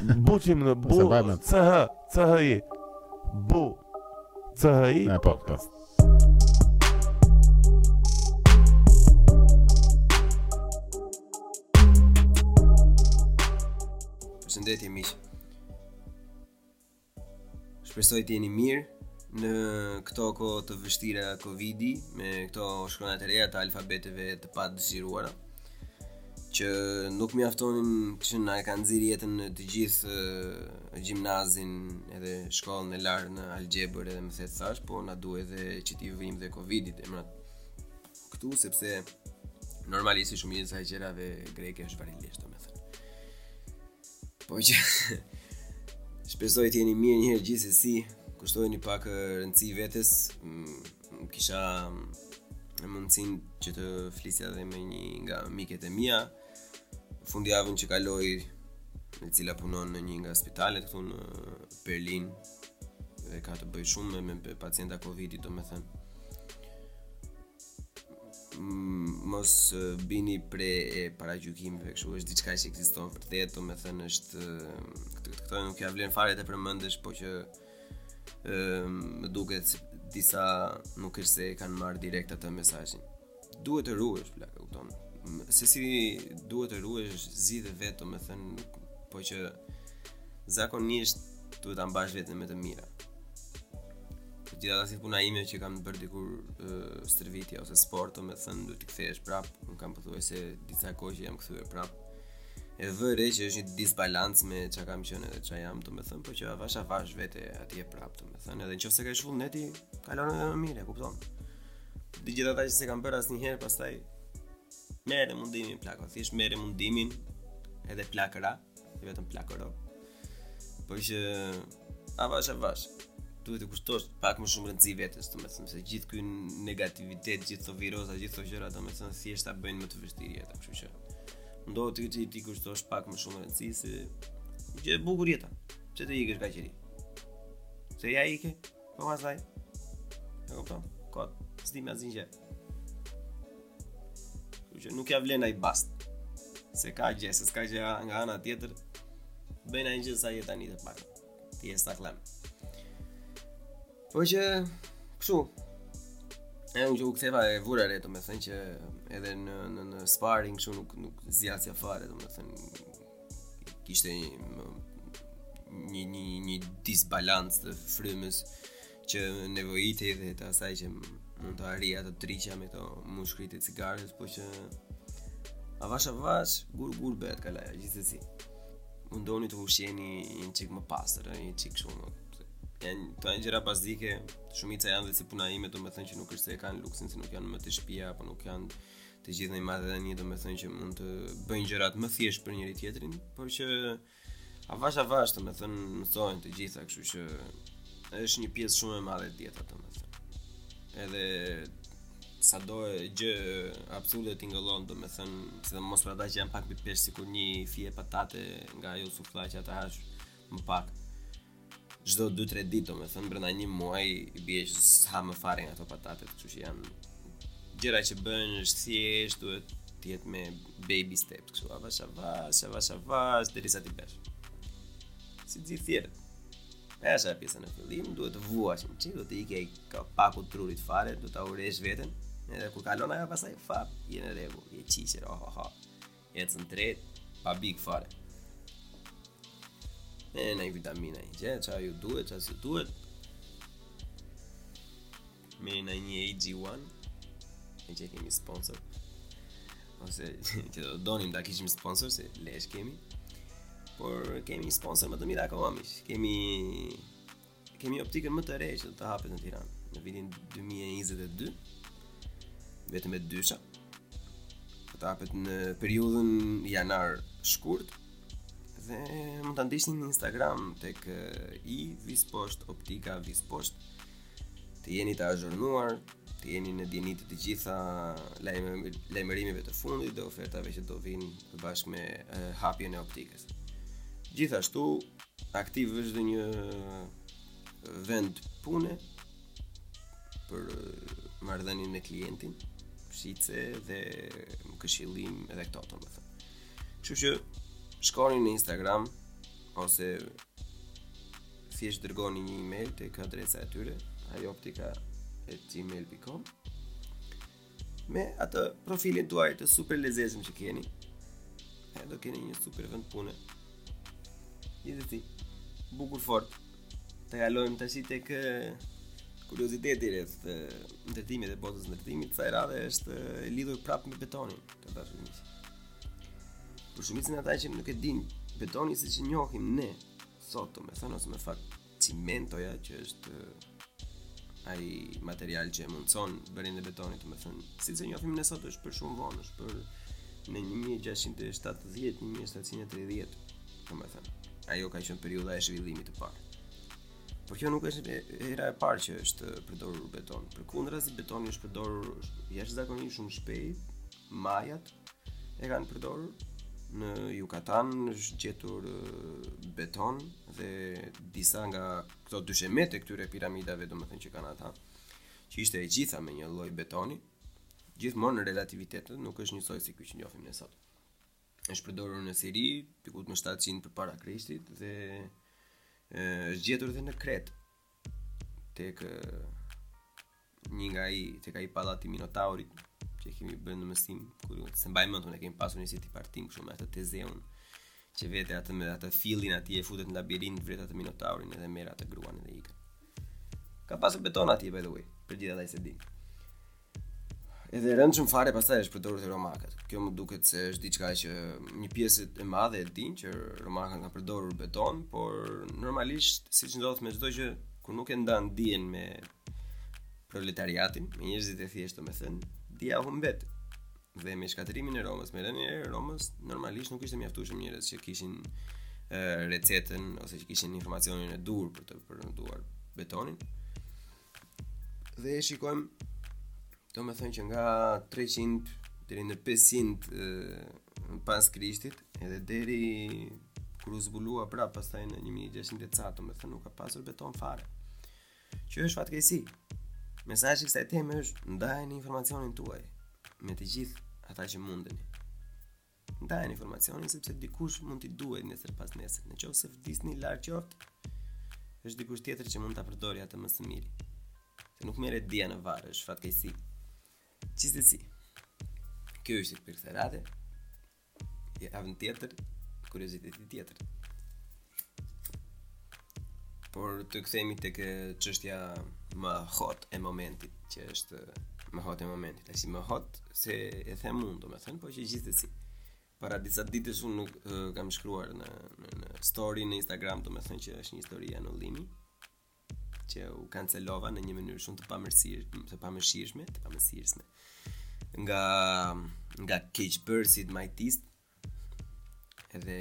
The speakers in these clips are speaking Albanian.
Buçim në bu CH CHI Bu CHI Në po, po. Përshëndetje miq. Shpresoj të jeni mirë në këto kohë të vështira Covidi, me këto shkronjat e reja të alfabeteve të padëshiruara. që nuk mjaftonin që na e kanë nxirë jetën në të gjithë uh, gjimnazin edhe shkollën e lartë në algjebër edhe me theta sa-sh, po na duhet edhe që t'i vëmë dhe Covidit emrat këtu sepse normalisht shumica e gjërave greke është varilisht domethënë. Po që, shpresoj të jeni mirë një herë gjithsesi, kushtojeni pak rëndësi vetes, mm, Kisha dhe mundësinë që të flisja dhe me një nga miket e mia fundjavën që kaloi e cila punon në një nga spitalet këtu në Berlin dhe ka të bëjë shumë me, me pacienta Covid-i domethënë mos bini pre e paragjykimeve kështu është diçka që ekziston vërtet domethënë është këtë, këtë, këtë nuk ia vlen fare të përmendësh po që më duket disa nuk është se e kanë marrë direkt atë mesazhin. Duhet të ruhesh, plak, e kupton. Se si duhet të ruhesh zgjidhe vetë, domethënë, po që zakonisht duhet ta mbash veten me të mira. Të gjitha ato si puna ime që kam bërë dikur stërvitje ose sport, domethënë, duhet t'i kthehesh prap. Unë kam pothuajse disa kohë që jam kthyer prap. e vë re që është një disbalancë me ça kam qenë edhe ça jam, domethënë, po që avash avash vete atje prap, domethënë, edhe në qoftë se ka imuniteti, kalon edhe më mirë, e kupton. Dhe gjithë ata që s'e kanë bërë asnjëherë pastaj merre mundimin plako, thjesht merre mundimin edhe plakëra, vetëm plakëro. Po që avash avash. Duhet t'i kushtosh pak më shumë rëndësi vetes, domethënë se gjithë ky negativitet, gjithë këto viroza, gjithë këto gjëra domethënë thjesht ta bëjnë më të vështirë jetën, kështu që duhet t'i t'i, t'i kushtosh pak më shumë rëndësi se gjë e bukur jeta. Pse të ikësh kaq i ri? Se ja ike, po pastaj. E kupton? Kot, s'di më asgjë. Kështu që nuk ia vlen ai bast. Se s'ka gjë, s'ka gjë nga ana tjetër. Bën ai gjë sa jeta një të pak. Ti je sa klam. Po që kështu. E unë që u ktheva e vura re, domethënë që edhe në në në sparring kështu nuk nuk zgjasja fare, domethënë kishte një një një, një disbalancë të frymës që nevojitej dhe të asaj që mund të arrija të rrija me këto mushkrit e cigares, por që avash avash, gur gur bëhet kalaja, gjithsesi. Mundohuni të ushqeheni një çik më pastër, një çik shumë. Janë këto janë gjëra bazike, shumica janë dhe si puna ime, domethënë që nuk është se e kanë luksin, se nuk janë më të shtëpia apo nuk janë të gjithë në marrëdhënie, domethënë që mund të bëjnë gjërat më thjesht për njëri tjetrin, por që Avash avash, domethënë mësohen të gjitha, kështu që është një pjesë shumë e madhe dieta, domethënë. Edhe sado që gjë absurde tingëllon, domethënë, sidomos për ata që janë pak mbi peshë sikur një fije patate nga ajo sufllaqja ta hash më pak. çdo 2-3 ditë, domethënë brenda një muaji i bie që s'ha më fare nga ato patatet, kështu që janë gjëra që bëhen është thjesht duhet të jetë me baby steps, kështu avash avash, avash avash, derisa t'i bësh. Si ti thjesht. Ja sa pjesa në fillim duhet të vuash, ty do të ikë ai kapaku i trurit fare, do ta urresh veten. Edhe kur kalon ajo pastaj fap, je në rregull, je çiçer, oh, oh, oh. Ecën drejt pa pikë fare. E na vitaminat i gje, ça ju duhet, ça s'ju duhet. Me ndonjë AG1, që e kemi sponsor. Ose që do donim da kishim sponsor, se lesh kemi. Por kemi sponsor më të mirë akoma. Kemi Kemi optikën më të re që do të hapet në Tiranë në vitin 2022. Vetëm me dysha. Do të hapet në periudhën janar shkurt dhe mund ta ndiqni në Instagram tek Eye vizë poshtë optika vizë poshtë. Të jeni të azhurnuar, të jeni në dijeni të të gjitha lajmërimeve të fundit dhe ofertave që do vijnë bashkë me hapjen e optikës. Gjithashtu, aktiv është dhe një vend pune për marrëdhënie me klientin, shitje dhe këshillim edhe këto domethënë. Kështu që shkoni në Instagram ose thjesht dërgoni një email tek adresa e tyre, ajoptika@gmail.com. Me atë profilin tuaj të super lezetshëm që keni E do keni një super vend pune I dhe ti Bukur fort Të kalojmë tashti tek Kurioziteti rreth ndërtimit dhe botës së ndërtimit I radhës është lidhur prap me betonin Të të shumë Për shumicën e ata që nuk e din Betoni siç e njohim ne Sot domethënë ose në fakt Cimentoja që është ai material që e mundson bërjen e betonit, domethënë, siç e njofim ne sot është për shumë vonë, është për në 1670-1730, domethënë, ajo ka qënë periudha e zhvillimit të parë. Por kjo nuk është hera e parë që është përdorur beton. Përkundrazi betoni është përdorur jashtëzakonisht shumë shpejt Majat e kanë përdorur në Yucatan është gjetur beton dhe disa nga këto dyshemet e këtyre piramidave, domethënë që kanë ata, që ishte e gjitha me një lloj betoni, gjithmonë në relativitet, nuk është njësoj si ky që njofim ne sot. është përdorur në Siri, diku në 700 përpara Krishtit, dhe është gjetur dhe në Kretë, tek një nga ai tek ai pallati i Minotaurit që e kemi bërë në mësim kur s'e mbaj mend unë e kemi pasur një si tip hartim kështu me atë Tezeun që vete atë me atë fillin aty e futet në labirint vret atë Minotaurin edhe merr atë gruan edhe ikën ka pasur beton aty by the way për gjithë ata që s'e dinë Edhe shumë fare pastaj është përdorur te romakët. Kjo më duket se është diçka që një pjesë e madhe e dinë që romakët kanë përdorur beton, por normalisht siç ndodh me çdo gjë, kur nuk e ndan dijen me proletariatin, me njerëzit e thjeshtë, domethënë, dija humbet. Dhe me shkatërrimin e Romës, me rënien e Romës, normalisht nuk ishte mjaftueshëm njerëz që kishin recetën ose që kishin informacionin e duhur për të përmenduar betonin. Dhe e shikojmë, domethënë që nga 300 deri në 500 e, pas Krishtit, edhe deri kur u zbulua pra pastaj në 1600 e ca, domethënë nuk ka pasur beton fare. Që është fatkeqësi. Mesazhi i kësaj teme është ndajeni informacionin tuaj me të gjithë ata që mundeni. Ndajeni informacionin sepse dikujt mund t'i duhet nesër pasnesër. Në qoftë se vdisni larg qoftë, është dikush tjetër që mund ta përdori atë më së miri. Se nuk merret dija në varr, është fatkeqësi. Gjithsesi, kjo ishte për këtë radhë, javën tjetër, kurioziteti tjetër. Por të kthehemi tek çështja më hot e momentit, që është më hot e momentit. Ka si më hot se e them unë, domethënë, po që gjithsesi. Para disa ditësh unë nuk uh, kam shkruar në në, në story në Instagram, domethënë që është një histori anullimi që u kancelova në një mënyrë shumë të pamërshishme, të pamëshirshme, të pamëshirshme. Nga nga keqbërësit majtist, Dhe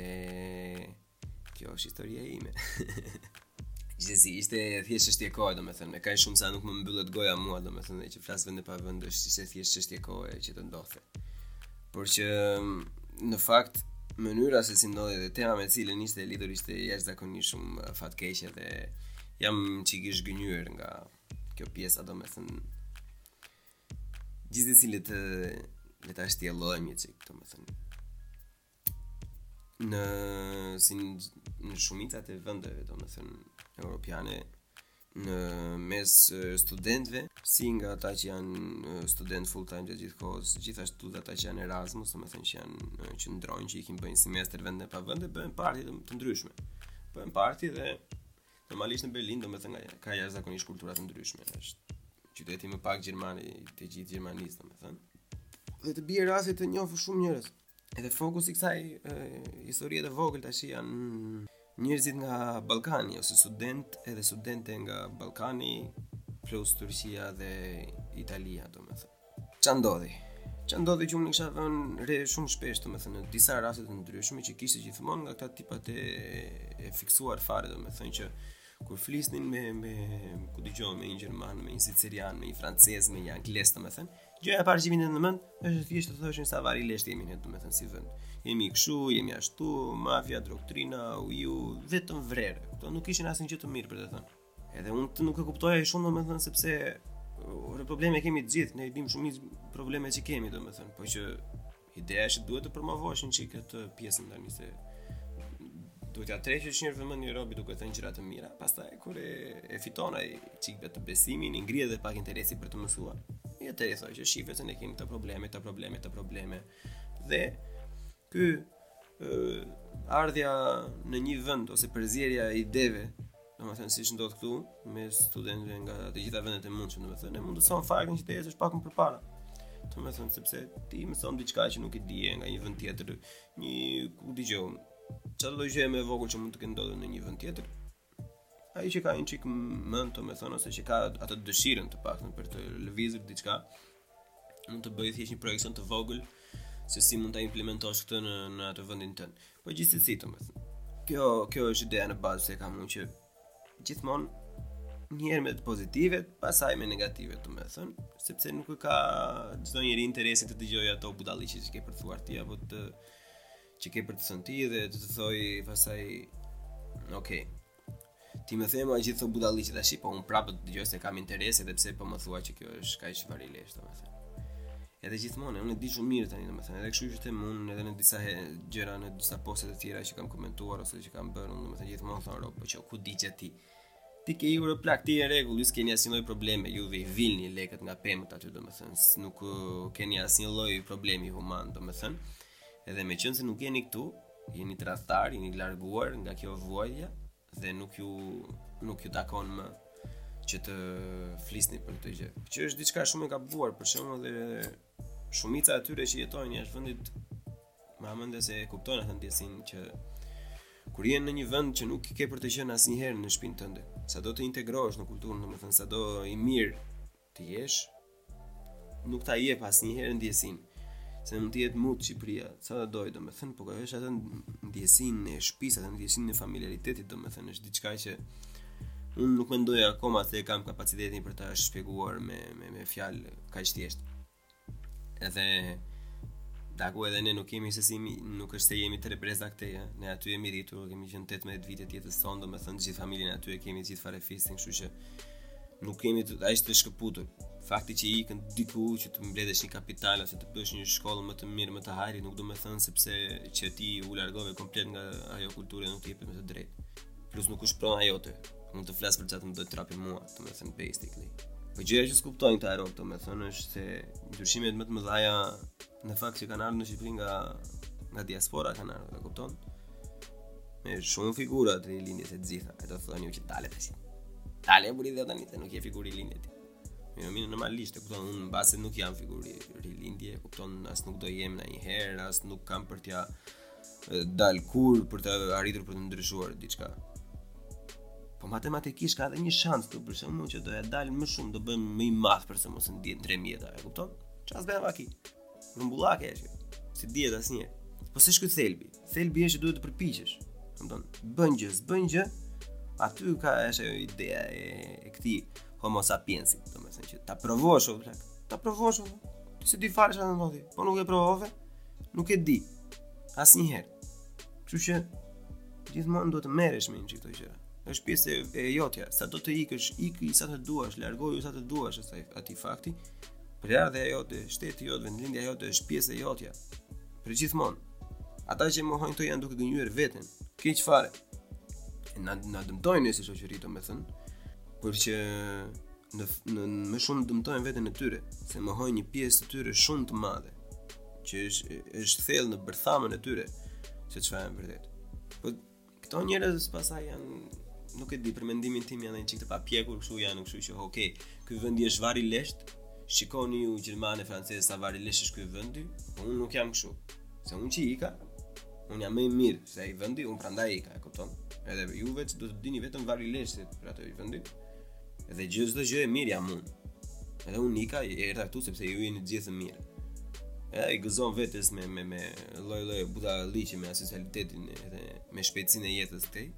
kjo është historia ime. Gjithsesi ishte thjesht çështje kohe, domethënë, e ka shumë sa nuk më mbyllet goja mua, domethënë, që flas vend e pa vend, është ishte thjesht çështje kohe që të ndodhte. Por që në fakt mënyra se si ndodhi dhe tema me të cilën ishte lidhur ishte jashtëzakonisht shumë fatkeqe dhe jam çik i zhgënjyer nga kjo pjesa, domethënë, Gjithsesi le të le ta shtjellojmë një çik, domethënë. Në si në shumicat e vendeve, domethënë, europiane në mes studentëve, si nga ata që janë student full time të gjithë kohës, gjithashtu dhe ata që janë Erasmus, domethënë që janë që ndërrojnë që ikin bëjnë semestër vend e pa vend, bëjnë parti të, të ndryshme. Bëjnë parti dhe Normalisht në Berlin, domethënë, ka jashtëzakonisht kultura të ndryshme, është qyteti më pak gjerman i të gjithë Gjermanisë, domethënë. Dhe të bie rasti të njohësh shumë njerëz. Edhe fokusi i kësaj historie të vogël tashi janë njerëzit nga Ballkani, ose studentë edhe studente nga Ballkani, plus Turqia dhe Italia, domethënë. Ça ndodhi? Ça ndodhi që unë kisha vënë re shumë shpesh, domethënë, në disa raste të ndryshme që kishte gjithmonë nga këta tipat e fiksuar fare, domethënë që kur flisnin me, me ku di unë, me një gjerman, me një sicilian, me një francez, me një anglez, domethënë, gjëja e parë që u vinte në mend, është thjesht të thoshin sa vari lesht jemi ne domethënë si vend. Jemi kështu, jemi ashtu, mafia, doktrina, u ju, vetëm vrer, këta nuk kishin asnjë gjë të mirë për të thënë. Edhe unë nuk e kuptoja shumë domethënë sepse ore probleme kemi të gjithë, ne i dimë shumë probleme që kemi domethënë Po që ideja është duhet të promovosh një çikë këtë pjesën tani se duhet t'ia tërheqësh njëherë vëmendjen një robi duke thënë gjëra të mira Pastaj kur e fiton një çikë besimin, i ngrihet dhe pak interesi për të mësua i thua që shife se ne kemi këto probleme, këto probleme, këto probleme Dhe Kjo ardhja në një vend ose përzierja e ideve, domethënë siç ndodh këtu me studentët nga të gjitha vendet e mundshme, domethënë na mundëson faktin që të ecësh pak më përpara. Domethënë sepse ti mëson diçka që nuk e di nga një vend tjetër, një ku di unë, çfarëdo gjë më e vogël që mund të ketë ndodhur në një vend tjetër? Ai që ka një çik mend, domethënë ose që ka atë dëshirën të paktën për të lëvizur diçka, mund të bëjë thjesht një projeksion të vogël se si mund ta implementosh këtë në në atë vendin tënd. Po gjithsesi domethënë. Kjo kjo është ideja në bazë që kam unë që gjithmonë një herë me këto pozitivet, pastaj me negativet, domethënë, sepse nuk e ka çdo njeri interesin të dëgjojë ato budallallëqe që ke për të treguar ti, apo të që ke për të thënë ti dhe të të thojë pastaj, ok, Ti më the më gjithë këto budalliqe tash, po un prapë të dëgjoj se kam interes edhe pse po më thua që kjo është kaq vari lesht domethënë. Edhe gjithmonë, unë e di shumë mirë tani domethënë, edhe kështu që them un edhe në disa gjëra në disa poste të tjera që kam komentuar ose që kam bërë, unë domethënë gjithmonë thon rob, po ça ku di ti. Ti ke euro plak, ti je rregull, ju s'keni asnjë lloj problemi, ju vi vilni lekët nga pemët aty domethënë, nuk keni asnjë lloj problemi human domethënë. Edhe me qënë se nuk jeni këtu, jeni tradhtar, jeni larguar nga kjo vuajtja dhe nuk ju nuk ju takon më që të flisni për këtë gjë. Që është diçka shumë e gabuar, për shembull edhe shumica e tyre që jetojnë jashtë vendit ma ha mendja se e kuptojnë atë ndjesin që kur je në një vend që nuk ke për të qenë asnjëherë në shpinë tënde, sado të integrohesh në kulturën, domethënë sado i mirë Të jesh nuk ta jep asnjëherë ndjesinë se mund të jetë mut Shqipëria, sa të dojë, domethënë, po ka atë ndjesinë e shtëpisë, atë ndjesinë e familjaritetit, domethënë, është diçka që unë nuk mendoj akoma se kam kapacitetin për ta shpjeguar me me me fjalë kaq thjesht. Edhe daku edhe ne nuk kemi se si nuk është se jemi tre breza këtej, ne aty jemi rritur, kemi qenë 18 vite të jetës sonë, domethënë gjithë familjen aty e kemi gjithë farefisin, kështu që nuk kemi të, aq të shkëputur. Fakti që ikën diku që të mbledhësh një kapital ose të bësh një shkollë më të mirë, më të hajrit, nuk do të thotë sepse që ti u largove komplet nga ajo kulturë nuk jepet më të drejtë. Plus nuk është prona jote. Mund të flas për çfarë më do trapi mua. domethënë basically. Po gjëja që s'kuptojnë këta rob, domethënë është se ndryshimet më të mëdha në fakt që kanë ardhur në Shqipëri nga nga diaspora kanë ardhur, e kupton? Me shumë figura të Rilindjes e të gjitha, e do thonë që dale tash. Dale burrë dhe tani se nuk je figurë Rilindjes. Po jo, mirë normalisht, e kupton, unë mbase nuk jam figurë Rilindjes, e kupton, as nuk do jem ndonjëherë, as nuk kam për t'ia dalë kurrë për të arritur për të ndryshuar diçka. Po matematikisht ka edhe një shans për shembull që do ia dal më shumë, do bëhem më i madh për shembull se Nënë Tereza, e kupton? Çfarë s'bën vaki? Rumbullake është. S'i dihet asgjë. Po s'është ky thelbi. Thelbi është që duhet të përpiqesh. Kupton? Bën gjë, s'bën gjë. Aty ka është ajo ideja e, e këtij Homo sapiensi, domethënë që ta provosh o plak. Ta provosh. S'e di fare çfarë ndodh. Po nuk e provove? Nuk e di. Asnjëherë. Kështu që gjithmonë duhet të merresh me këto gjëra. Është pjesë e jotja. Sado të ikësh, iki sa të duash, largoju sa të duash asaj atij fakti. Prejardhja jote, shteti jot, vendlindja jote është pjesë e jotja. Për gjithmonë. Ata që mohojnë këto janë duke gënjyer veten. Keq fare. Na na dëmtojnë ne si shoqëri domethënë, por që në, në, më shumë dëmtojnë veten e tyre, se mohojnë një pjesë të tyre shumë të madhe, që është është thellë në bërthamën e tyre, se çfarë janë vërtet. Po këto njerëz pasaj janë nuk e di për mendimin tim janë një çik të papjekur, kështu janë, kështu që ok, ky vendi është vari lesht. Shikoni ju gjermanë e francezë sa vari lesht është ky vendi, po unë nuk jam kështu. Se unë që ika, unë jam më i mirë se ai vendi, unë prandaj ika, e kupton? Edhe ju vetë do të dini vetëm vari lesht për atë vendin. Dhe gjithë çdo gjë e mirë jam unë. Edhe unë ika e erdha këtu sepse ju jeni gjithë të mirë. Edhe i këndon vetes me me me lloj lloj budalliqe me asocialitetin edhe me shpejtësinë e jetës këtej.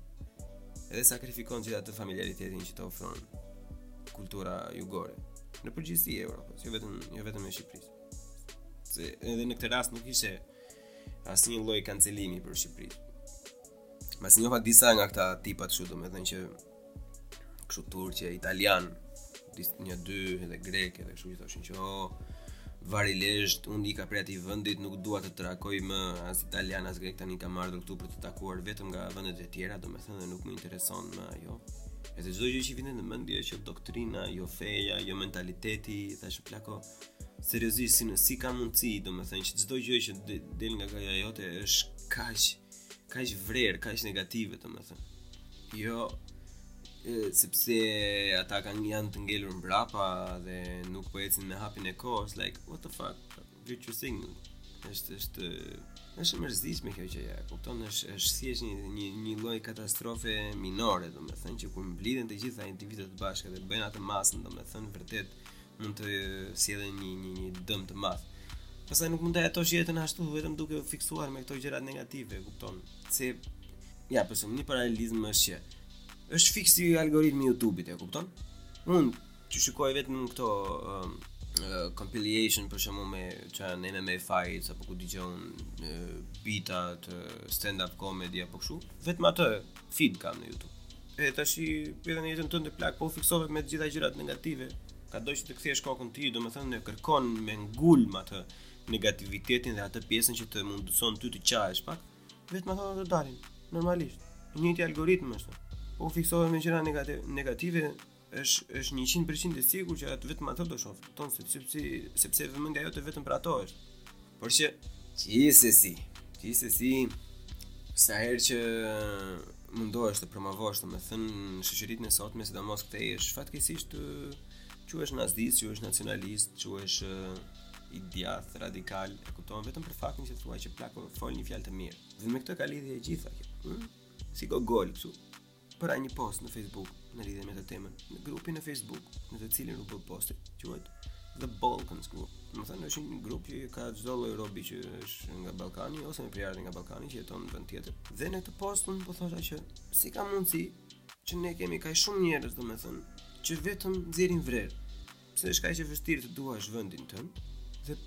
Edhe sakrifikon gjithë atë familjaritetin që të ofron kultura jugore në përgjithësi e Evropës, jo vetëm jo vetëm në Shqipëri. Se edhe në këtë rast nuk ishte asnjë lloj kancelimi për Shqipërinë. Mas njoha disa nga këta tipat kështu domethënë që kështu turqe, italian, një dy edhe grek edhe kështu që thoshin që o varilesht unë ika prej atij vendit nuk dua të takoj më as italian as grek tani kam ardhur këtu për të takuar vetëm nga vendet e tjera domethënë dhe nuk më intereson më ajo edhe çdo gjë që vjen në mendje që jo doktrina jo feja jo mentaliteti tash plako seriozisht si në si ka mundësi domethënë që çdo gjë që del nga goja jote është kaq kaq vrer, kaq negative, domethënë. Jo e, sepse ata kanë janë të ngelur mbrapa dhe nuk po ecin me hapin e kohës, like what the fuck? Do you think? Është është është e mërzitshme kjo gjë, e kupton? Është është thjesht një një një lloj katastrofe minore, domethënë që kur mblidhen të gjitha individët bashkë dhe bëjnë atë masën, domethënë vërtet mund të sjellin një një një dëm të madh. Pastaj nuk mund të jetosh jetën ashtu vetëm duke u fiksuar me këto gjëra negative, e kupton? Se ja, për një paralelizëm është që është fiks si algoritmi i YouTube-it, e kupton? Unë që shikoj vetëm këto um, uh, compilation për shembull me çfarë në MMA fights apo ku dëgjoj uh, bit-a të stand-up comedy apo kështu, vetëm atë feed kam në YouTube. E tashi edhe jetën tënde plak, po u fiksove me të gjitha gjërat negative. Kado që të kthesh kokën ti, domethënë e kërkon me ngulm atë negativitetin dhe atë pjesën që të mundëson ty të qahesh pak, vetëm ato do të dalin, normalisht. I njëjti algoritëm është. U fiksove me gjëra negative, negative Është është 100% e sigurt që atë vetëm atë do shohësh. Kupton se sepse sepse vëmendja jote vetëm për ato është. Por që gjithsesi, gjithsesi sa herë që mundohesh të promovosh, domethënë në shoqërinë e sotme, sidomos këtej është fatkeqësisht quhesh nazist, quhesh nacionalist, quhesh i djathtë radikal, e kupton vetëm për faktin që thua që plako fol një fjalë të mirë. Dhe me këtë ka lidhje e gjitha kjo. Hmm? Si gogol, kështu. Bëra një post në Facebook në lidhje me këtë temën, grupi në Facebook, në të cilin u bë posti, quhet The Balkans Group. Domethënë, është një grup që ka çdo lloj robi që është nga Ballkani ose me prejardhje nga Ballkani që jeton në vend tjetër. Dhe në këtë post unë po thosha që si ka mundësi që ne kemi kaq shumë njerëz, domethënë, që vetëm nxjerrin vrer. Pse është kaq e vështirë të duash vendin tënd? Dhe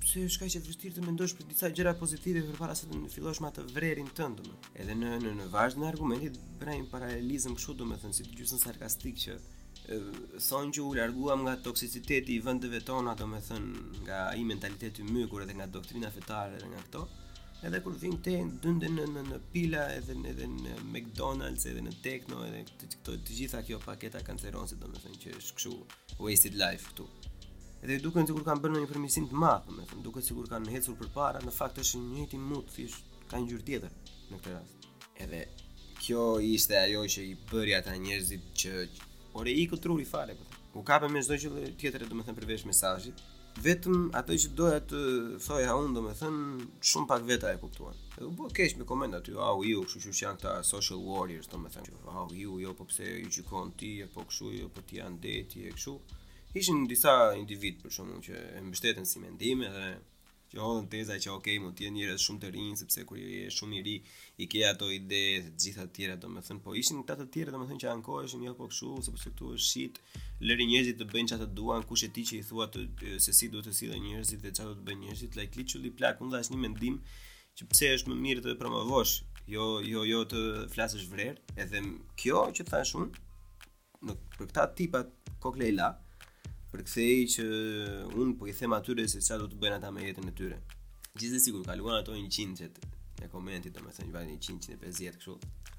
pse është kaq e vështirë të mendosh për disa gjëra pozitive përpara se të fillosh me atë vrerin tënd domethënë. Edhe në në në vazhdën e argumentit bëra një paralelizëm kështu domethënë si gjysmë sarkastik që thonë që u larguam nga toksiciteti i vendeve tona domethënë nga ai mentalitet i mykur edhe nga doktrina fetare edhe nga këto. Edhe kur vijnë te dynden në në në pilla edhe në edhe në McDonald's edhe në tekno edhe këto të gjitha kjo paketa kanceroze domethënë që është kështu Wasted Life këtu. Edhe u duket sikur kanë bërë ndonjë përmirësim të madh, domethënë duket sikur kanë ecur përpara, në fakt është i njëjti mut, thjesht ka ngjyrë tjetër në këtë rast. Edhe kjo ishte ajo që i bëri ata njerëzit që ore iku truri fare po. U kapën me çdo gjë tjetër, domethënë përveç mesazhit, Vetëm atë që doja të thoja unë, domethënë, shumë pak veta e kuptuan. Edhe u bë keq me komente aty, au ju, kështu që janë këta social warriors, domethënë, au ju, jo po pse i gjykon ti, po kështu, jo po ti je anti e kështu. Ishin disa individë për shembull që e mbështetën si mendim edhe që hodhën teza që ok, mund të jenë njerëz shumë të rinj sepse kur je shumë i ri, i ke ato ide të gjitha të tjera domethënë po ishin këta të tjerë domethënë që ankoheshin jo po kështu sepse këtu është shit lëri njerëzit të bëjnë çfarë të duan kush je ti që i thua të, se si duhet të sillen njerëzit dhe çfarë duhet të bëjnë njerëzit like literally plak unë dhashë një mendim që pse është më mirë të promovosh jo jo jo të flasësh vrer edhe kjo që thashë unë Në për këta tipa kokëlejla, përkthehej që unë po i them atyre se çfarë do të bëjnë ata me jetën e tyre. Gjithsesi kur kaluan ato 100-shin e komentit, domethënë vajnë 100 150 kështu.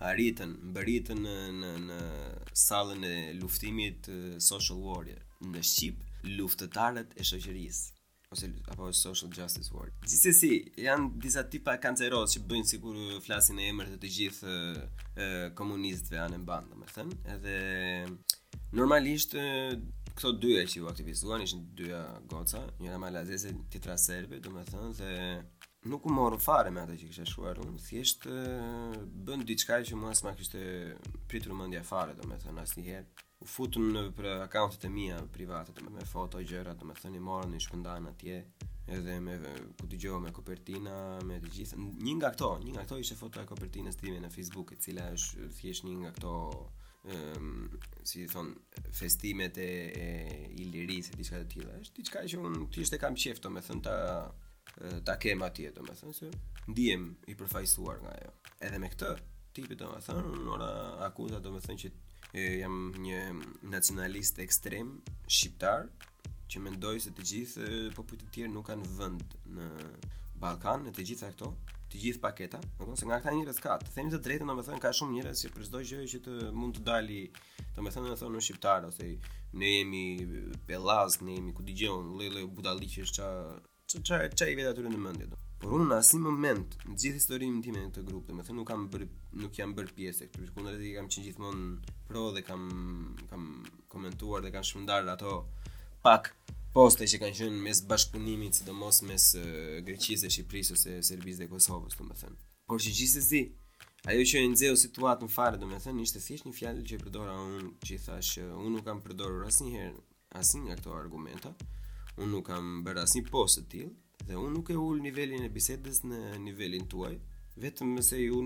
Arritën, mbërritën në në në sallën e luftimit Social Warrior në shqip, luftëtarët e shoqërisë. ose apo social justice war. Gjithsesi, janë disa tipa kancerozë që bëjnë sikur flasin në emër të të gjithë e, komunistëve anembanë, domethënë, edhe normalisht këto dy që u aktivizuan ishin dy goca, njëra malazeze, tjetra serbe, domethënë dhe nuk u morën fare me atë që kisha shkruar unë, thjesht bënë diçka që mua s'ma kishte prerë mendja fare, domethënë asnjëherë U futën nëpër akauntet e mia private, domethënë me foto gjëra, domethënë i morën i shpërndanë atje, edhe merre ku dëgjon me kopertina, me të gjitha. Një nga këto, një nga këto ishte foto e kopertinës sime në Facebook, e cila është thjesht një nga këto um, si i thonë festimet e, e Ilirisë e diçka të tilla. Është diçka që unë thjesht e kam qejf, domethënë ta ta kem atje, domethënë se ndihem i përfaqësuar nga ajo. Edhe me këtë tipi domethënë, unë mora akuza domethënë që e, jam një nacionalist ekstrem shqiptar që mendoj se të gjithë popujt e tjerë nuk kanë vend në Ballkan, e të gjitha këto, të gjithë paketa, do të thënë se nga këta njerëz ka, të themi të drejtën, domethënë ka shumë njerëz që për çdo gjë që të mund të dali Domethënë do të thonë ne shqiptarët, ose ne jemi pellazg, ne jemi ku dëgjon, lloj lloj budallallëqesh ça, ça, ça, ça i vjen atyre në mendje do. Por unë në asnjë moment, në gjithë historinë time në këtë grup, domethënë nuk, kam bërë, nuk jam bërë pjesë e këtyre, përkundrazi kam qenë gjithmonë pro dhe kam, kam komentuar dhe kam shpërndarë ato pak poste që kanë qenë mes bashkëpunimit, sidomos mes uh, Greqisë dhe Shqipërisë ose Serbisë dhe Kosovës, domethënë. Por që gjithsesi, ajo që e nxeu situatën fare, domethënë ishte thjesht një fjalë që e përdora unë, që i thashë që unë nuk kam përdorur asnjëherë asnjë nga këto argumenta. Unë nuk kam bërë asnjë post të tillë dhe unë nuk e ul nivelin e bisedës në nivelin tuaj, vetëm nëse ju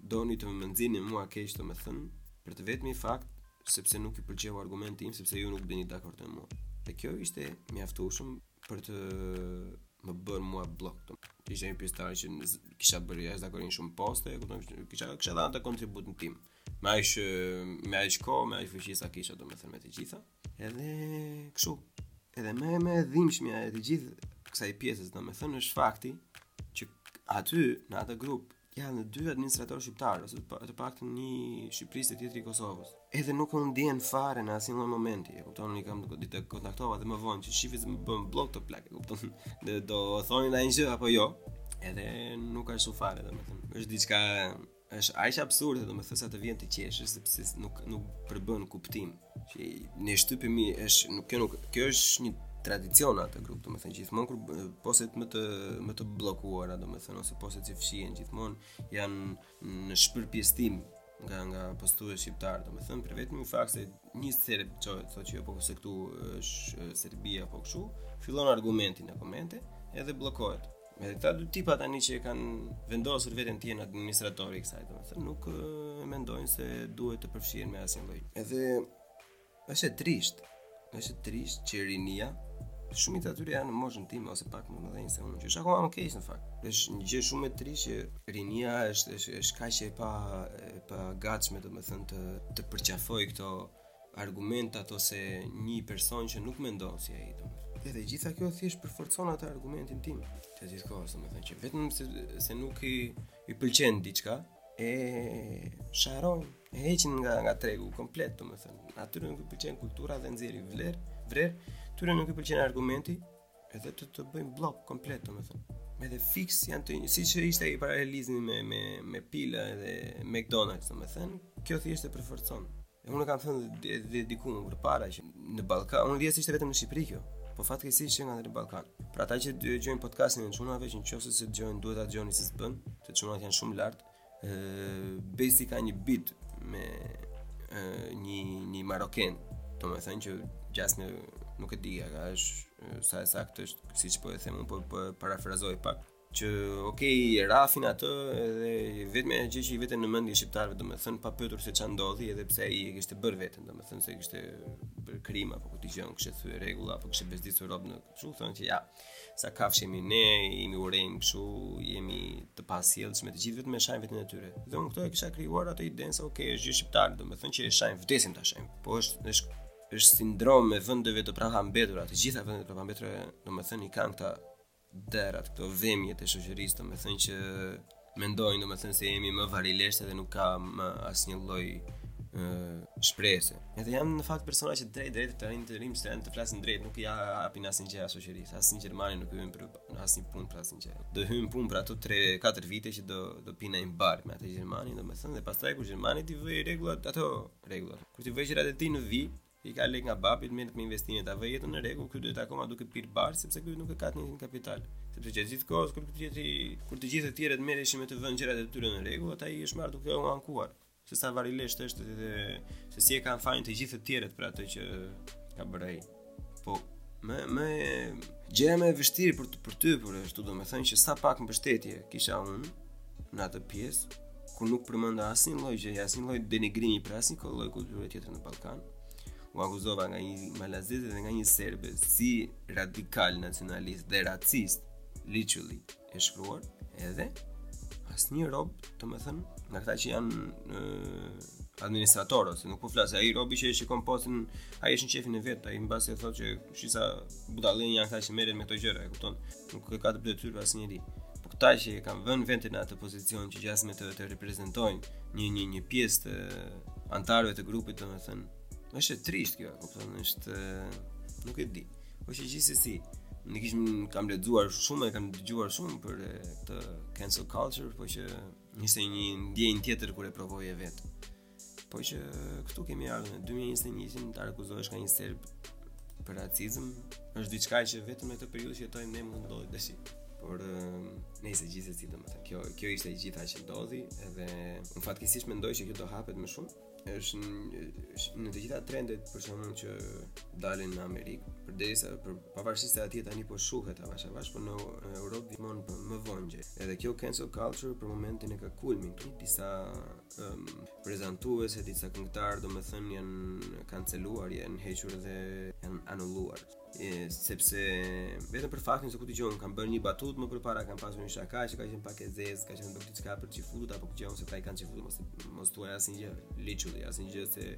doni të më nxini mua keq, domethënë, për të vetmin fakt sepse nuk i pëlqeu argumenti im sepse ju nuk bini dakord me mua. Dhe kjo ishte e mjaftueshme për të më bërë mua bllok, një pjesëtar që kisha bërë jashtëzakonisht shumë poste, e kupton që kisha kisha dhënë atë kontributin tim. Me aq me aq kohë, me aq fuqi sa kisha domethënë me të gjitha. Edhe kështu. Edhe më e dhimbshmja e të gjithë kësaj pjesës domethënë është fakti që aty në atë grup Janë dy administratorë shqiptarë, ose të paktën një i Shqipërisë dhe tjetri i Kosovës. Edhe nuk u ndien fare në asnjë moment, e kupton, unë pastaj i kontaktova dhe më vonë që shifni më bënë bllok o plak, e kupton. Dhe do thoni na një gjë apo jo? Edhe nuk ka shumë fare, domethënë. Është diçka është aq absurde, domethënë sa të vjen të qeshësh sepse nuk nuk përbën kuptim. Që ne shtypemi është nuk kjo nuk kjo është një traditë në atë grup, domethënë gjithmonë kur postet më të më të bllokuara, domethënë ose postet që fshihen gjithmonë janë në shpërpjestim nga nga postues shqiptarë, domethënë për të vetmin fakt se një serb çohet thotë që jo, po se këtu është Serbia apo kështu, fillon argumentin në komente edhe bllokohet. Edhe këta dy tipa tani që e kanë vendosur veten të jenë administratorë të kësaj, domethënë nuk e mendojnë se duhet të përfshihen me asnjë lloj. Edhe është e trisht. Është e trisht që rinia shumica e atyre janë në moshën time ose pak më të mëdhenj se unë, që është akoma më keq në fakt. Është një gjë shumë e trisht që rinia është është është kaq e pa e pagatshme domethënë të të përqafojë këto argumentat ose një person që nuk mendon si ai domethënë. Dhe e gjitha kjo thjesht përforcon atë argumentin tim. Të gjithë kohës, domethënë që vetëm se, se nuk i, i pëlqen diçka, e sharojnë, e heqin nga, nga tregu komplet, domethënë. Atyre nuk i pëlqen kultura dhe nxjerrin vler, vrer, atyre nuk i pëlqen argumenti, Edhe të të bëjmë bllok komplet, domethënë. Edhe fiks janë të një, siç ishte ai paralelizmi me, me, me pila edhe McDonald's, domethënë, kjo thjesht e përforcon. E unë kam thënë dhe, dhe diku më përpara që në Ballkan, unë dija se ishte vetëm në Shqipëri kjo, po fatkeqësisht qenka në Ballkan. Për ata që dëgjojnë podcastin e çunave, që në qoftë se s'e dëgjoni, duhet ta dëgjoni se s'bën, çunat janë shumë lart, Besi ka një bit me një një maroken, domethënë që gjasme nuk e di, a është sa e saktë është siç po e them unë, po, po parafrazoj pak që ok, e rrahin atë edhe vetëm ajo gjë që i vete në mendje shqiptarëve domethënë pa pyetur se ça ndodhi edhe pse ai e kishte bërë veten domethënë se kishte bërë krim apo ku ti qen kishte thyer rregulla apo kishte bezdisur rob në Kështu thonë që ja, sa kafshë jemi ne, jemi urrejmë kështu, jemi të pasjellshëm, të gjithë vetëm e shajnë veten e tyre. Dhe unë këto e kisha krijuar atë idenë se okay, është gjë shqiptare, domethënë që e shajmë, vdesim ta shajmë. Po është është është sindrom e vendeve të prapambetura, të gjitha vendet e prapambetura, domethënë i kanë këta derrat, këto vemjet e shoqërisë, domethënë që Mendojnë, domethënë se jemi më varilesht dhe nuk ka më asnjë lloj shprese. Edhe janë në fakt persona që drejt drejt të rrimë të rrimë shtrembër të flasim drejt, nuk i apin asnjë gjë as shoqërisë, as në Gjermani nuk hyjnë për asnjë punë për asnjë gjë. Do hyjnë në punë për ato 3-4 vite që do do pinë një bar me atë gjermanin, domethënë dhe pastaj kur gjermani t'i vëjë rregullat ato rregullat. Kur t'i vëjë gjërat e tij në vijë, I ka lek nga babi të merret me investime ta vë jetën në rregull ky do jetë akoma duke pirë bar sepse ky nuk e ka atë kapital sepse gjatë gjithë kohës kur të gjithë kur të gjithë të tjerët merreshin me të vënë gjërat e tyre në rregull ai është marrë duke u ankuar se sa varilesht është dhe se si e kanë fajin të gjithë të tjerët për atë që ka bërë ai po më më gjëja më e vështirë për t'u përtypur ashtu domethënë që sa pak mbështetje kisha unë në atë pjesë ku nuk përmenda asnjë lloj gjëje, asnjë lloj denigrimi për asnjë lloj kulture tjetër në Ballkan. U akuzova nga një malazez dhe nga një serbe si radikal nacionalist dhe racist, literally e shkruar, edhe asnjë rob, domethënë, nga këta që janë ë administrator ose nuk po flas ai robi që e shikon postin ai është në qejfin e vet ai mbase thotë që shih sa budallenj janë këta që merren me këto gjëra e kupton Nuk e ka për detyrë asnjëri. Po këta që e kanë vënë veten në atë pozicion që gjasme të të reprezentojnë një, një, një pjesë të anëtarëve të grupit, domethënë, është e trishtë kjo, kupton, është, nuk e di. Po gjithsesi, unë kisha, kam lexuar shumë, e kam dëgjuar shumë për këtë cancel culture, po që ishte një ndjenjë tjetër kur e provoje vetë. Po që këtu kemi ardhur në 2021-shin, të akuzohesh nga një serb për racizëm, është diçka që vetëm në këtë periudhë që jetojmë ne mund të ndodhë tash. Por ëm, nëse gjithsesi, domethënë, kjo kjo ishte e gjitha që ndodhi, edhe unë fatkeqësisht mendoj që kjo do hapet më shumë. Është në të gjitha trendet për shkakun që dalin në Amerikë, përderisa për pavarësisht se atje tani po shuhet avash avash, por në Europë vimon më vonë. Edhe kjo cancel culture për momentin e ka kulmin këtu, disa um, prezantuese, disa këngëtarë domethënë janë kanceluar, janë hequr dhe janë anulluar e, sepse vetëm për faktin se ku di unë kanë bërë një batutë më përpara, kanë pasur një shaka që ka qenë pak e zezë ka qenë për diçka për çifutët apo ku di unë se ta i kanë çifutët mos, mos thuaj asnjë gjë liqulli asnjë gjë se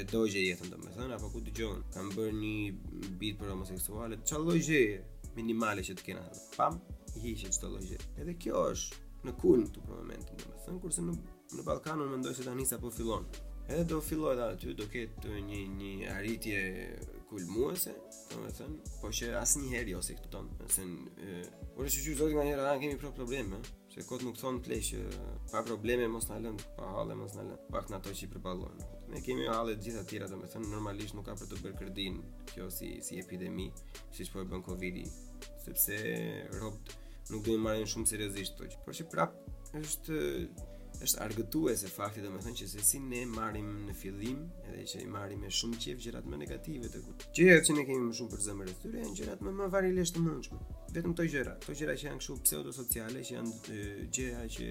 e dogje jetën domethënë apo ku di unë kanë bërë një bit për homoseksualet ca lloj gjëje minimale që të kena pam i hiqe këto lloj gjëje edhe kjo është në kulm këtu për momentin, domethënë kurse në në Ballkan unë mendoj se tani sa po fillon. Edhe do fillojë edhe aty, do ketë një një arritje kulmuese, domethënë, po që asnjëherë jo si këtu tonë, domethënë, por është që zoti nganjëherë na kemi pro probleme, se kot nuk thonë pleqtë që pa probleme mos na lënë, pa halle mos na lënë, pak na to që përballojnë. Ne kemi halle të gjitha tjera, domethënë normalisht nuk ka për të bërë kërdinë kjo si si epidemi, siç po e bën Covidi, sepse robt nuk do i marrin shumë seriozisht këto gjëra. Por që prap është është argëtuese fakti domethënë që se si ne marrim në fillim edhe që i marrim me shumë qejf gjërat më negative të kur. Gjërat që ne kemi më shumë për zemër prej tyre janë gjërat më më vari lesht të mundshme. Vetëm këto gjëra, këto gjëra që janë kështu pseudo sociale, që janë gjëra që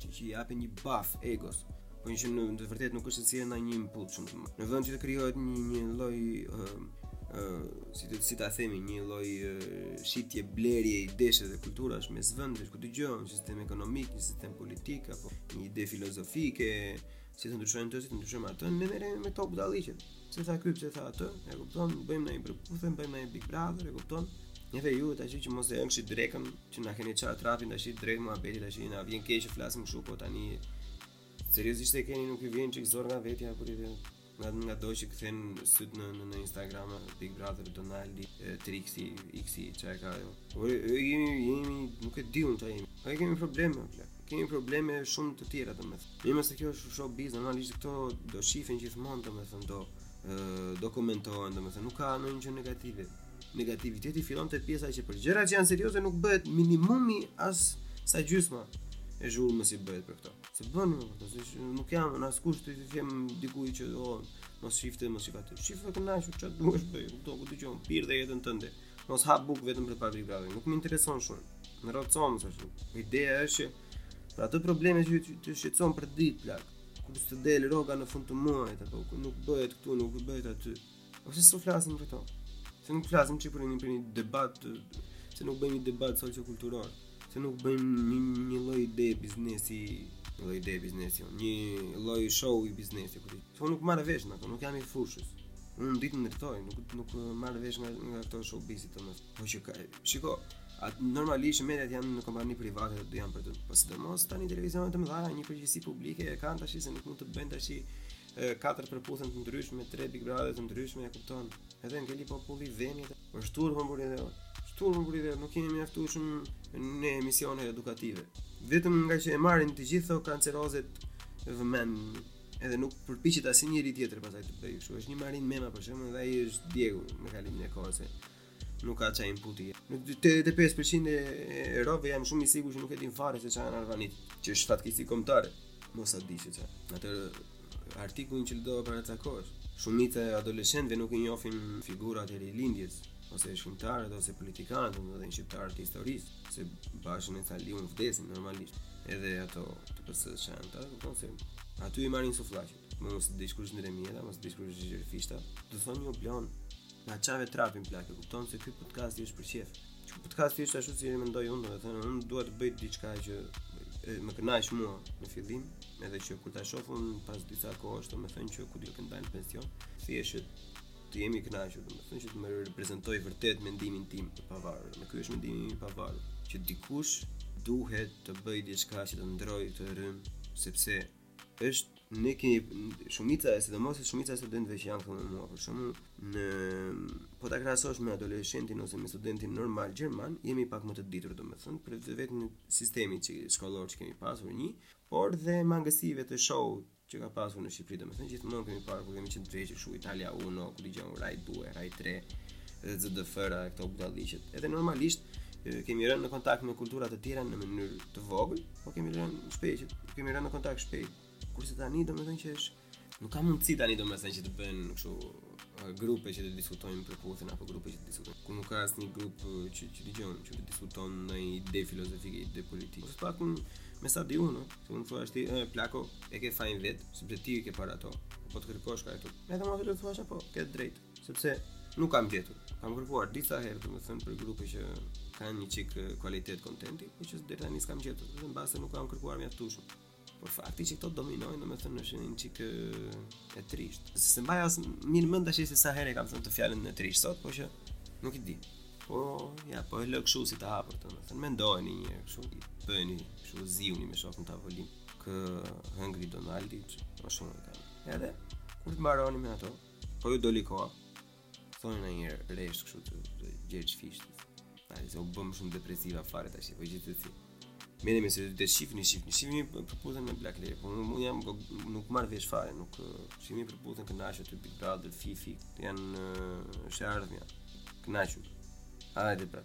që, që japin një buff egos. Po një që në të vërtetë nuk është të sjellë ndonjë input shumë të madh. Në vend që të krijohet një, një lloj, uh, uh, si, të, si ta themi, një lloj uh, shitje, blerje idesh edhe kulturash mes vendesh, ku di unë, një sistem ekonomik, një sistem politik, apo një ide filozofike, si të ndryshojmë këtë, si të ndryshojmë atë, ne merremi me budallallëqet. Se tha këtë, se tha atë, e kupton, bëjmë një Përputhen, bëjmë një Big Brother, e kupton, një dhe ju e ta që që mos e ëngë që drekën, Që na keni çarë trapin tash drejt muhabetit tash më vjen keq që flas kështu po tani seriozisht e keni nuk ju vjen çik zor nga vetja apo ti nga nga do që kthen sytë në në, në Instagram Big Brother Donald Trixi X çka ka ajo. Po jemi jemi nuk e di unë çfarë jemi. Po kemi probleme apo? kemi probleme shumë të tjera domethënë. Mirë, mos e kjo është show biz, normalisht këto do shifen gjithmonë domethënë do do komentohen domethënë, nuk ka ndonjë gjë negative. Negativiteti fillon te pjesa që për gjërat që janë serioze nuk bëhet minimumi as sa gjysma e zhurmës i bëhet për këto. Se bëni me këto, se nuk jam unë askush t'i them dikujt që o, oh, mos shifte, mos shifte aty. Shifte ça të duash bëj, këto ku të gjohën, qire dhe jetën tënde. Mos ha bukë vetëm për Big Brother, nuk më intereson shumë. Në rrotë s'ëmës, shumë. Ideja është që për ato probleme që të shqetësojnë përditë, plak, ku s'të del rroga në fund të muajt, apo ku nuk bëhet këtu, nuk bëhet aty. Po pse s'u flasim për to? Pse nuk flasim çikë një për një debat, pse nuk bëjmë një debat sociokulturor, pse nuk bëjmë një, një lloj ide biznesi, një lloj ide biznesi, jo, një lloj show biznesi apo ti. Po nuk marr vesh nga ato, nuk jam i fushës. Unë di të ndërtoj, nuk nuk marr vesh nga nga ato showbizit të mos. Po që ka, shiko, atë normalisht mediat janë kompani private dhe janë për të. Po sidomos tani televizionet e mëdha, një përgjegjësi publike e kanë tash se nuk mund të bëjnë tash katër Përputhen të ndryshme, tre Big Brother të ndryshme, e kupton. Edhe ngeli populli dheni dhe është turp për be. Është turp për be, nuk kemi mjaftueshëm emisione edukative. Vetëm ngaqë e marrin të gjithë ato kancerozet vëmendje dhe nuk përpiqet asnjëri tjetër pasaj të bëjë kështu. Është një Marin Mema për shembull dhe ai është djegur me kalimin e kohës. nuk ka ça inputi. Një 85% e robve jam shumë i sigurt që nuk e din fare se çfarë janë arvanitët, që është fatkeqësi kombëtare. Mos të dish se çfarë. Atë artikullin që doli para ca kohësh. Shumica e adoleshentëve nuk i njohin figurat e Rilindjes ose e shkrimtarët ose politikanët, domethënë shqiptarët e historisë, se Bashën e Saliun e dinë normalisht. Edhe ato të PS-së janë ata, po se aty i marrin sufllaqet. Po mos të dish kush Ndre Mjeda, mos të dish kush Gjergj Fishta Do thonë o plak Na çave trapin plak e kupton se ky podcasti është për qejf Që podcasti është ashtu si e mendoj unë domethënë Unë dua të bëj diçka që e, më kënaq mua në fillim Edhe që kur ta shoh unë pas disa kohësh domethënë që kur do të dal në pension thjesht të jem i kënaqur, domethënë që të më reprezentojë vërtet mendimin tim të pavarur. Dhe ky është mendimi i pavarur, që dikush duhet të bëjë diçka që të ndërrojë këtë rrymë, sepse është ne ke shumica e sidomos shumica e studentëve që janë këtu si mua për shembull po ta krahasosh me adoleshentin ose me studentin normal gjerman jemi pak më të ditur domethënë për vetë sistemin shkollor që kemi pasur një por dhe mangësive të show-ve që ka pasur në Shqipëri domethënë gjithmonë kemi parë kur kemi qenë të vegjël kështu Italia 1 ku Rai 1 Rai 2 Rai 3 dhe ZDF-ra këto budallëqet edhe normalisht kemi rënë në kontakt me kultura të tjera në mënyrë të vogël Po kemi rënë shpejt, kemi rënë në kontakt shpejt. Kurse tani domethënë që është nuk ka mundësi tani domethënë që të bëjnë kështu uh, grupe që të diskutojnë Përputhen apo grupe që të diskutojnë. Po nuk ka asnjë grup uh, që që dëgjon, që të diskutojnë një ide filozofike, ide politike. Po pak unë me sa di unë, ti mund të thuash ti e plako, e ke fajin vetë, sepse ti e ke parë ato. Po të kërkosh ka këtu. Edhe mund të thuash apo ke të drejtë. Sepse nuk kam gjetur. Kam kërkuar disa herë, domethënë për grupe që kanë një çik kualitet kontenti, por që deri tani s'kam gjetur, dhe mbase nuk kam kërkuar mjaftueshëm. Por fakti që këto dominojnë, domethënë është një çik e trisht. S'e mbaj as mirë mend tash se sa herë kam thënë fjalën e trisht sot, por që nuk e di. Po, ja, po e lë kështu si të hapur, domethënë mendojeni një herë kështu, bëni kështu zihuni me shokun tavolinë, kë Hungry Donaldi, më shumë e kanë. Edhe kur të mbaroni me ato, Po ju doli koha. Thoni ndonjë rresht kështu të, të Gjergj Fishtës. Ai se u bëm shumë depresiva fare tash, po gjithë ti. Merrni, më se të shifni, shifni, shifni Përputhen me Black Lake. Unë unë jam po, nuk marr vesh fare, nuk shifni Përputhen, kënaquni te Big Brother, Fifi, janë e ardhmja. Kënaqur. Hajde pra.